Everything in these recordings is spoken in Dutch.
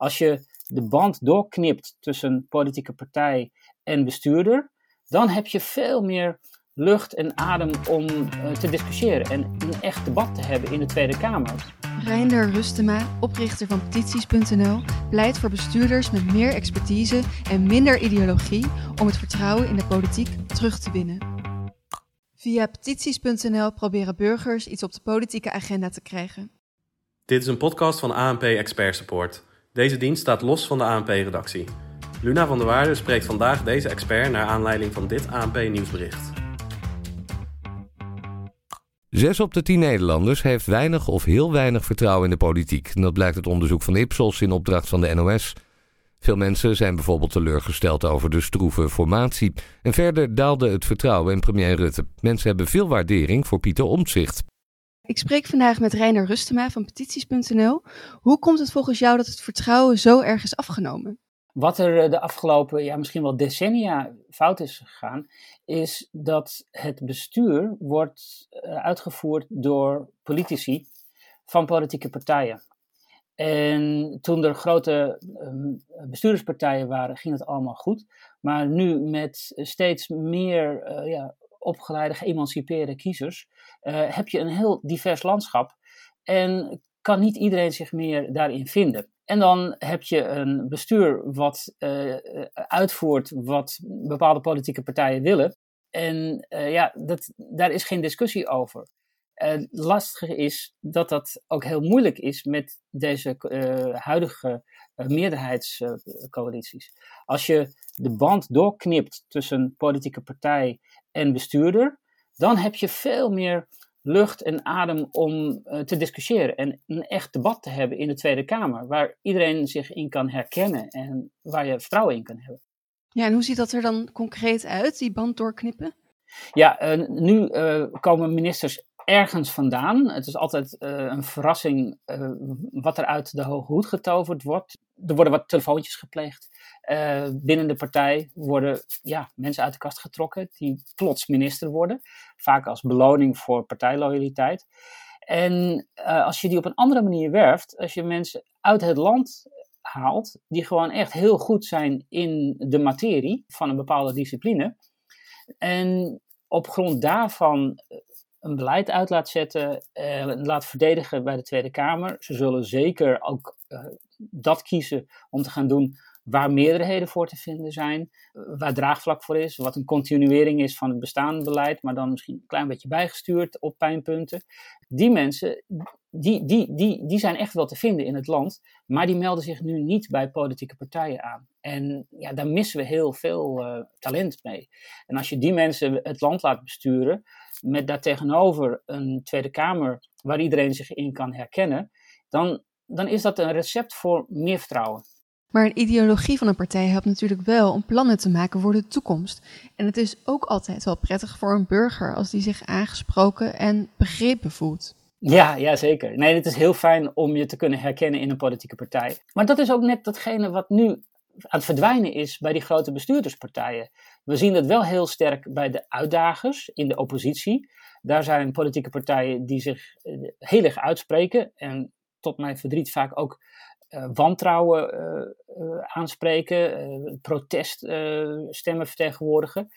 Als je de band doorknipt tussen politieke partij en bestuurder, dan heb je veel meer lucht en adem om uh, te discussiëren en een echt debat te hebben in de Tweede Kamer. Reinder Rustema, oprichter van petities.nl, pleit voor bestuurders met meer expertise en minder ideologie om het vertrouwen in de politiek terug te winnen. Via petities.nl proberen burgers iets op de politieke agenda te krijgen. Dit is een podcast van ANP Expert Support. Deze dienst staat los van de ANP-redactie. Luna van der Waarde spreekt vandaag deze expert naar aanleiding van dit ANP-nieuwsbericht. Zes op de tien Nederlanders heeft weinig of heel weinig vertrouwen in de politiek. dat blijkt uit onderzoek van Ipsos in opdracht van de NOS. Veel mensen zijn bijvoorbeeld teleurgesteld over de stroeve formatie. En verder daalde het vertrouwen in premier Rutte. Mensen hebben veel waardering voor Pieter Omtzigt. Ik spreek vandaag met Reiner Rustema van petities.nl. Hoe komt het volgens jou dat het vertrouwen zo erg is afgenomen? Wat er eh, de afgelopen, ja, misschien wel decennia fout is gegaan, is dat het bestuur wordt eh, uitgevoerd door politici van politieke partijen. En toen er grote ehm, bestuurderspartijen waren, ging het allemaal goed. Maar nu met steeds meer uh, ja, opgeleide, geëmancipeerde kiezers, heb je een heel divers landschap. En kan niet iedereen zich meer daarin vinden. En dan heb je een bestuur wat uh, uitvoert wat bepaalde politieke partijen willen. En ja, dat, daar is geen discussie over. Het lastige is dat dat ook heel moeilijk is met deze huidige meerderheidscoalities. Als je de band doorknipt tussen politieke partij en bestuurder, dan heb je veel meer lucht en adem om uh, te discussiëren en een echt debat te hebben in de Tweede Kamer, waar iedereen zich in kan herkennen en waar je vertrouwen in kan hebben. Ja, en hoe ziet dat er dan concreet uit, die band doorknippen? Ja, uh, nu uh, komen ministers ergens vandaan. Het is altijd uh, een verrassing uh, wat er uit de hoge hoed getoverd wordt. Er worden wat telefoontjes gepleegd. Uh, binnen de partij worden ja, mensen uit de kast getrokken die plots minister worden. Vaak als beloning voor partijloyaliteit. En als je die op een andere manier werft, als je mensen uit het land haalt, die gewoon echt heel goed zijn in de materie van een bepaalde discipline. En op grond daarvan een beleid uit laat zetten, uh, laat verdedigen bij de Tweede Kamer. Ze zullen zeker ook uh, dat kiezen om te gaan doen waar meerderheden voor te vinden zijn, waar draagvlak voor is, wat een continuering is van het bestaande beleid, maar dan misschien een klein beetje bijgestuurd op pijnpunten. Die mensen, die, die, die, die zijn echt wel te vinden in het land, maar die melden zich nu niet bij politieke partijen aan. En ja, daar missen we heel veel talent mee. En als je die mensen het land laat besturen, met daartegenover een Tweede Kamer waar iedereen zich in kan herkennen, dan, dan is dat een recept voor meer vertrouwen. Maar een ideologie van een partij helpt natuurlijk wel om plannen te maken voor de toekomst. En het is ook altijd wel prettig voor een burger als die zich aangesproken en begrepen voelt. Ja, ja, zeker. Nee, het is heel fijn om je te kunnen herkennen in een politieke partij. Maar dat is ook net datgene wat nu aan het verdwijnen is bij die grote bestuurderspartijen. We zien het wel heel sterk bij de uitdagers in de oppositie. Daar zijn politieke partijen die zich eh, heel erg uitspreken en tot mijn verdriet vaak ook uh, wantrouwen uh, aanspreken, proteststemmen vertegenwoordigen.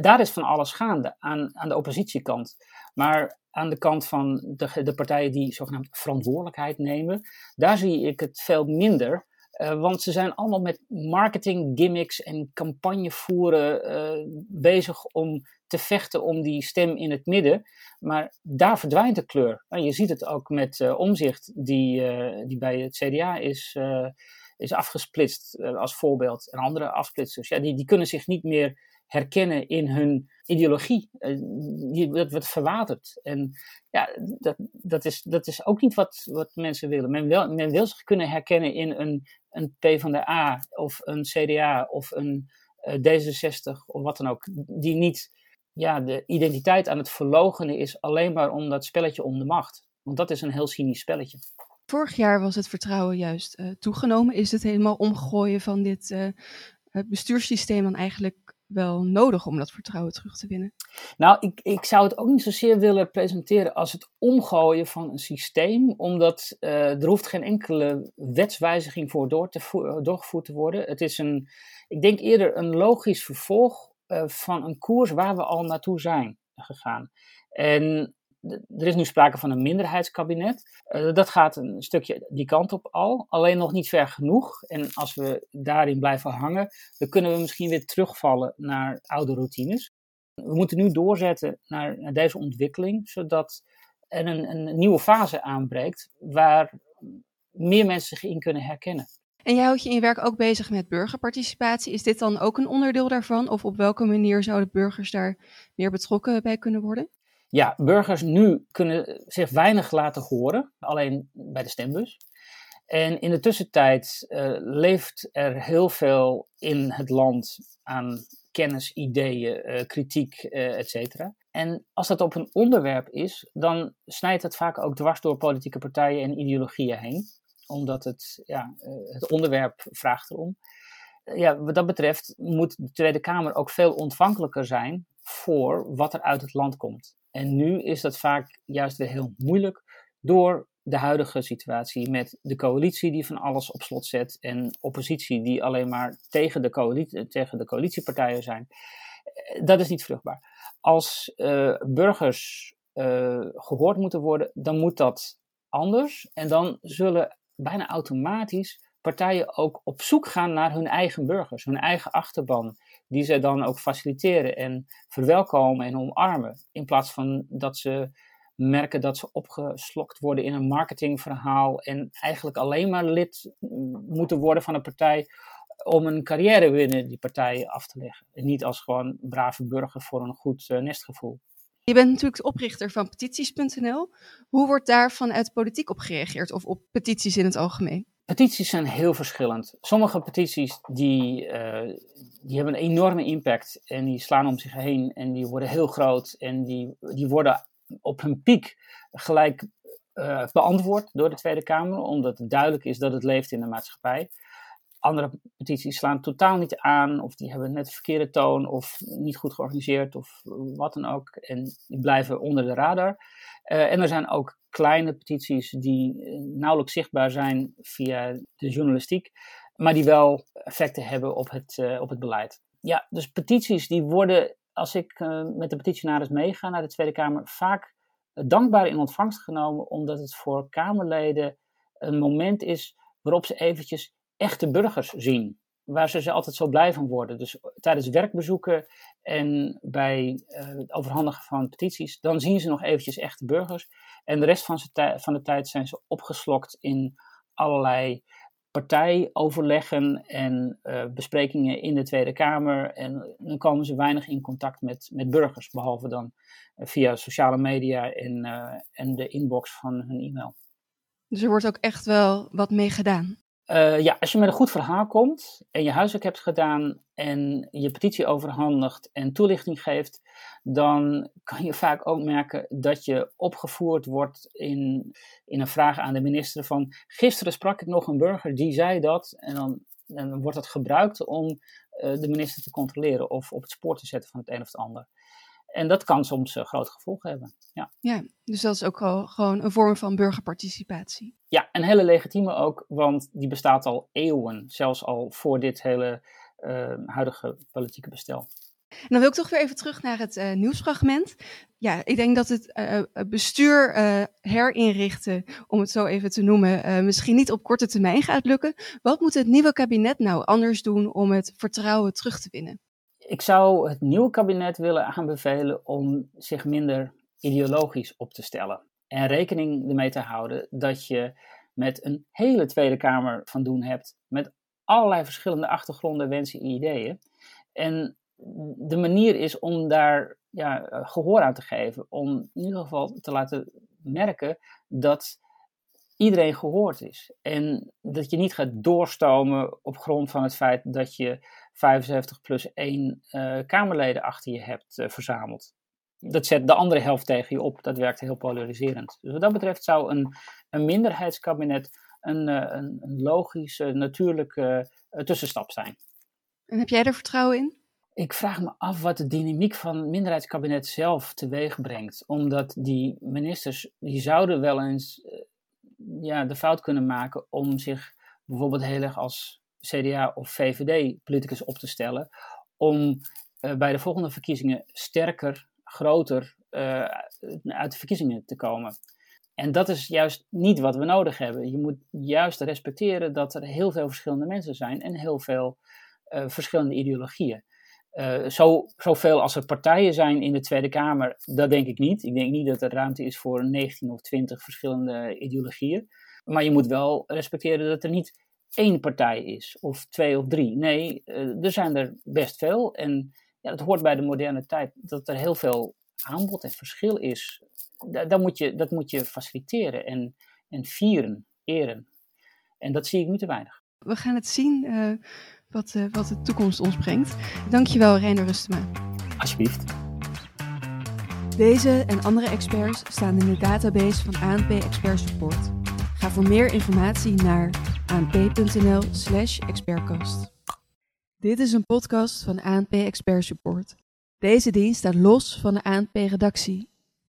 Daar is van alles gaande aan, aan de oppositiekant. Maar aan de kant van de, de partijen die zogenaamd verantwoordelijkheid nemen, daar zie ik het veel minder. Uh, want ze zijn allemaal met marketing gimmicks en campagne voeren uh, bezig om te vechten om die stem in het midden. Maar daar verdwijnt de kleur. En je ziet het ook met uh, omzicht, die, die bij het CDA is, is afgesplitst als voorbeeld. En andere afsplitsers. Ja, die, die kunnen zich niet meer herkennen in hun ideologie. Uh, dat wordt verwaterd. En ja, dat, dat, is, dat is ook niet wat, wat mensen willen. Men wil, men wil zich kunnen herkennen in een, een P van de A of een CDA of een uh, D66 of wat dan ook. Die niet ja, de identiteit aan het verlogenen is alleen maar om dat spelletje om de macht. Want dat is een heel cynisch spelletje. Vorig jaar was het vertrouwen juist uh, toegenomen. Is het helemaal omgooien van dit bestuurssysteem dan eigenlijk wel nodig om dat vertrouwen terug te winnen? Nou, ik, ik zou het ook niet zozeer willen presenteren als het omgooien van een systeem, omdat uh, er hoeft geen enkele wetswijziging voor door te doorgevoerd te worden. Het is een, ik denk eerder een logisch vervolg uh, van een koers waar we al naartoe zijn gegaan. En er is nu sprake van een minderheidskabinet. Uh, dat gaat een stukje die kant op al, alleen nog niet ver genoeg. En als we daarin blijven hangen, dan kunnen we misschien weer terugvallen naar oude routines. We moeten nu doorzetten naar, naar deze ontwikkeling, zodat er een, een nieuwe fase aanbreekt waar meer mensen zich in kunnen herkennen. En jij houdt je in je werk ook bezig met burgerparticipatie. Is dit dan ook een onderdeel daarvan? Of op welke manier zouden burgers daar meer betrokken bij kunnen worden? Ja, burgers nu kunnen zich weinig laten horen, alleen bij de stembus. En in de tussentijd uh, leeft er heel veel in het land aan kennis, ideeën, uh, kritiek, uh, et cetera. En als dat op een onderwerp is, dan snijdt het vaak ook dwars door politieke partijen en ideologieën heen. Omdat het, ja, het onderwerp vraagt erom. Ja, wat dat betreft moet de Tweede Kamer ook veel ontvankelijker zijn voor wat er uit het land komt. En nu is dat vaak juist weer heel moeilijk door de huidige situatie met de coalitie die van alles op slot zet en oppositie die alleen maar tegen de, coalitie, tegen de coalitiepartijen zijn. Eh, dat is niet vruchtbaar. Als uh, burgers gehoord moeten worden, dan moet dat anders. En dan zullen bijna automatisch partijen ook op zoek gaan naar hun eigen burgers, hun eigen achterban die ze dan ook faciliteren en verwelkomen en omarmen. In plaats van dat ze merken dat ze opgeslokt worden in een marketingverhaal en eigenlijk alleen maar lid moeten worden van een partij om een carrière binnen die partij af te leggen. En niet als gewoon brave burger voor een goed uh, nestgevoel. Je bent natuurlijk oprichter van petities.nl. Hoe wordt daar vanuit politiek op gereageerd of op petities in het algemeen? Petities zijn heel verschillend. Sommige petities die, uh, die hebben een enorme impact en die slaan om zich heen en die worden heel groot en die, die worden op hun piek gelijk uh, beantwoord door de Tweede Kamer, omdat het duidelijk is dat het leeft in de maatschappij. Andere petities slaan totaal niet aan, of die hebben net de verkeerde toon, of niet goed georganiseerd, of wat dan ook. En die blijven onder de radar. Uh, en er zijn ook kleine petities die eh, nauwelijks zichtbaar zijn via de journalistiek, maar die wel effecten hebben op het, uh, op het beleid. Ja, dus petities die worden, als ik met de petitionaris meega naar de Tweede Kamer, vaak dankbaar in ontvangst genomen, omdat het voor Kamerleden een moment is waarop ze eventjes echte burgers zien waar ze, ze altijd zo blij van worden. Dus tijdens werkbezoeken en bij uh, het overhandigen van petities, dan zien ze nog eventjes echte burgers. En de rest van, van de tijd zijn ze opgeslokt in allerlei partijoverleggen en uh, besprekingen in de Tweede Kamer. En dan komen ze weinig in contact met, met burgers, behalve dan uh, via sociale media en, en de inbox van hun e-mail. Dus er wordt ook echt wel wat mee gedaan. Uh, ja, als je met een goed verhaal komt en je huiswerk hebt gedaan en je petitie overhandigt en toelichting geeft, dan kan je vaak ook merken dat je opgevoerd wordt in, in een vraag aan de minister van gisteren sprak ik nog een burger die zei dat en dan, wordt dat gebruikt om uh, de minister te controleren of op het spoor te zetten van het een of het ander. En dat kan soms uh, grote gevolgen hebben. Ja. ja, dus dat is ook al gewoon een vorm van burgerparticipatie. Ja, een hele legitieme ook, want die bestaat al eeuwen, zelfs al voor dit hele uh, huidige politieke bestel. En dan wil ik toch weer even terug naar het uh, nieuwsfragment. Ja, ik denk dat het uh, bestuur herinrichten, om het zo even te noemen, misschien niet op korte termijn gaat lukken. Wat moet het nieuwe kabinet nou anders doen om het vertrouwen terug te winnen? Ik zou het nieuwe kabinet willen aanbevelen om zich minder ideologisch op te stellen. En rekening ermee te houden dat je met een hele Tweede Kamer van doen hebt. Met allerlei verschillende achtergronden, wensen en ideeën. En de manier is om daar ja, gehoor aan te geven. Om in ieder geval te laten merken dat iedereen gehoord is. En dat je niet gaat doorstomen op grond van het feit dat je 75 plus 1 uh, Kamerleden achter je hebt uh, verzameld. Dat zet de andere helft tegen je op. Dat werkt heel polariserend. Dus wat dat betreft zou een, een minderheidskabinet een, uh, een, een, logische, natuurlijke tussenstap zijn. En heb jij er vertrouwen in? Ik vraag me af wat de dynamiek van het minderheidskabinet zelf teweeg brengt. Omdat die ministers, die zouden wel eens eh, ja, de fout kunnen maken om zich bijvoorbeeld heel erg als CDA of VVD-politicus op te stellen. Om uh, bij de volgende verkiezingen sterker, groter uh, uit de verkiezingen te komen. En dat is juist niet wat we nodig hebben. Je moet juist respecteren dat er heel veel verschillende mensen zijn en heel veel uh, verschillende ideologieën. Zo, zoveel als er partijen zijn in de Tweede Kamer, dat denk ik niet. Ik denk niet dat er ruimte is voor 19 of 20 verschillende ideologieën. Maar je moet wel respecteren dat er niet één partij is, of twee of drie. Nee, uh, er zijn er best veel. En ja, het hoort bij de moderne tijd dat er heel veel aanbod en verschil is. Dat, moet, je, dat moet je faciliteren en, en vieren, eren. En dat zie ik nu te weinig. We gaan het zien uh, wat, uh, wat de toekomst ons brengt. Dankjewel, Reiner Rustema. Alsjeblieft. Deze en andere experts staan in de database van ANP Expert Support. Ga voor meer informatie naar anp.nl/slash expertcast. Dit is een podcast van ANP Expert Support. Deze dienst staat los van de ANP-redactie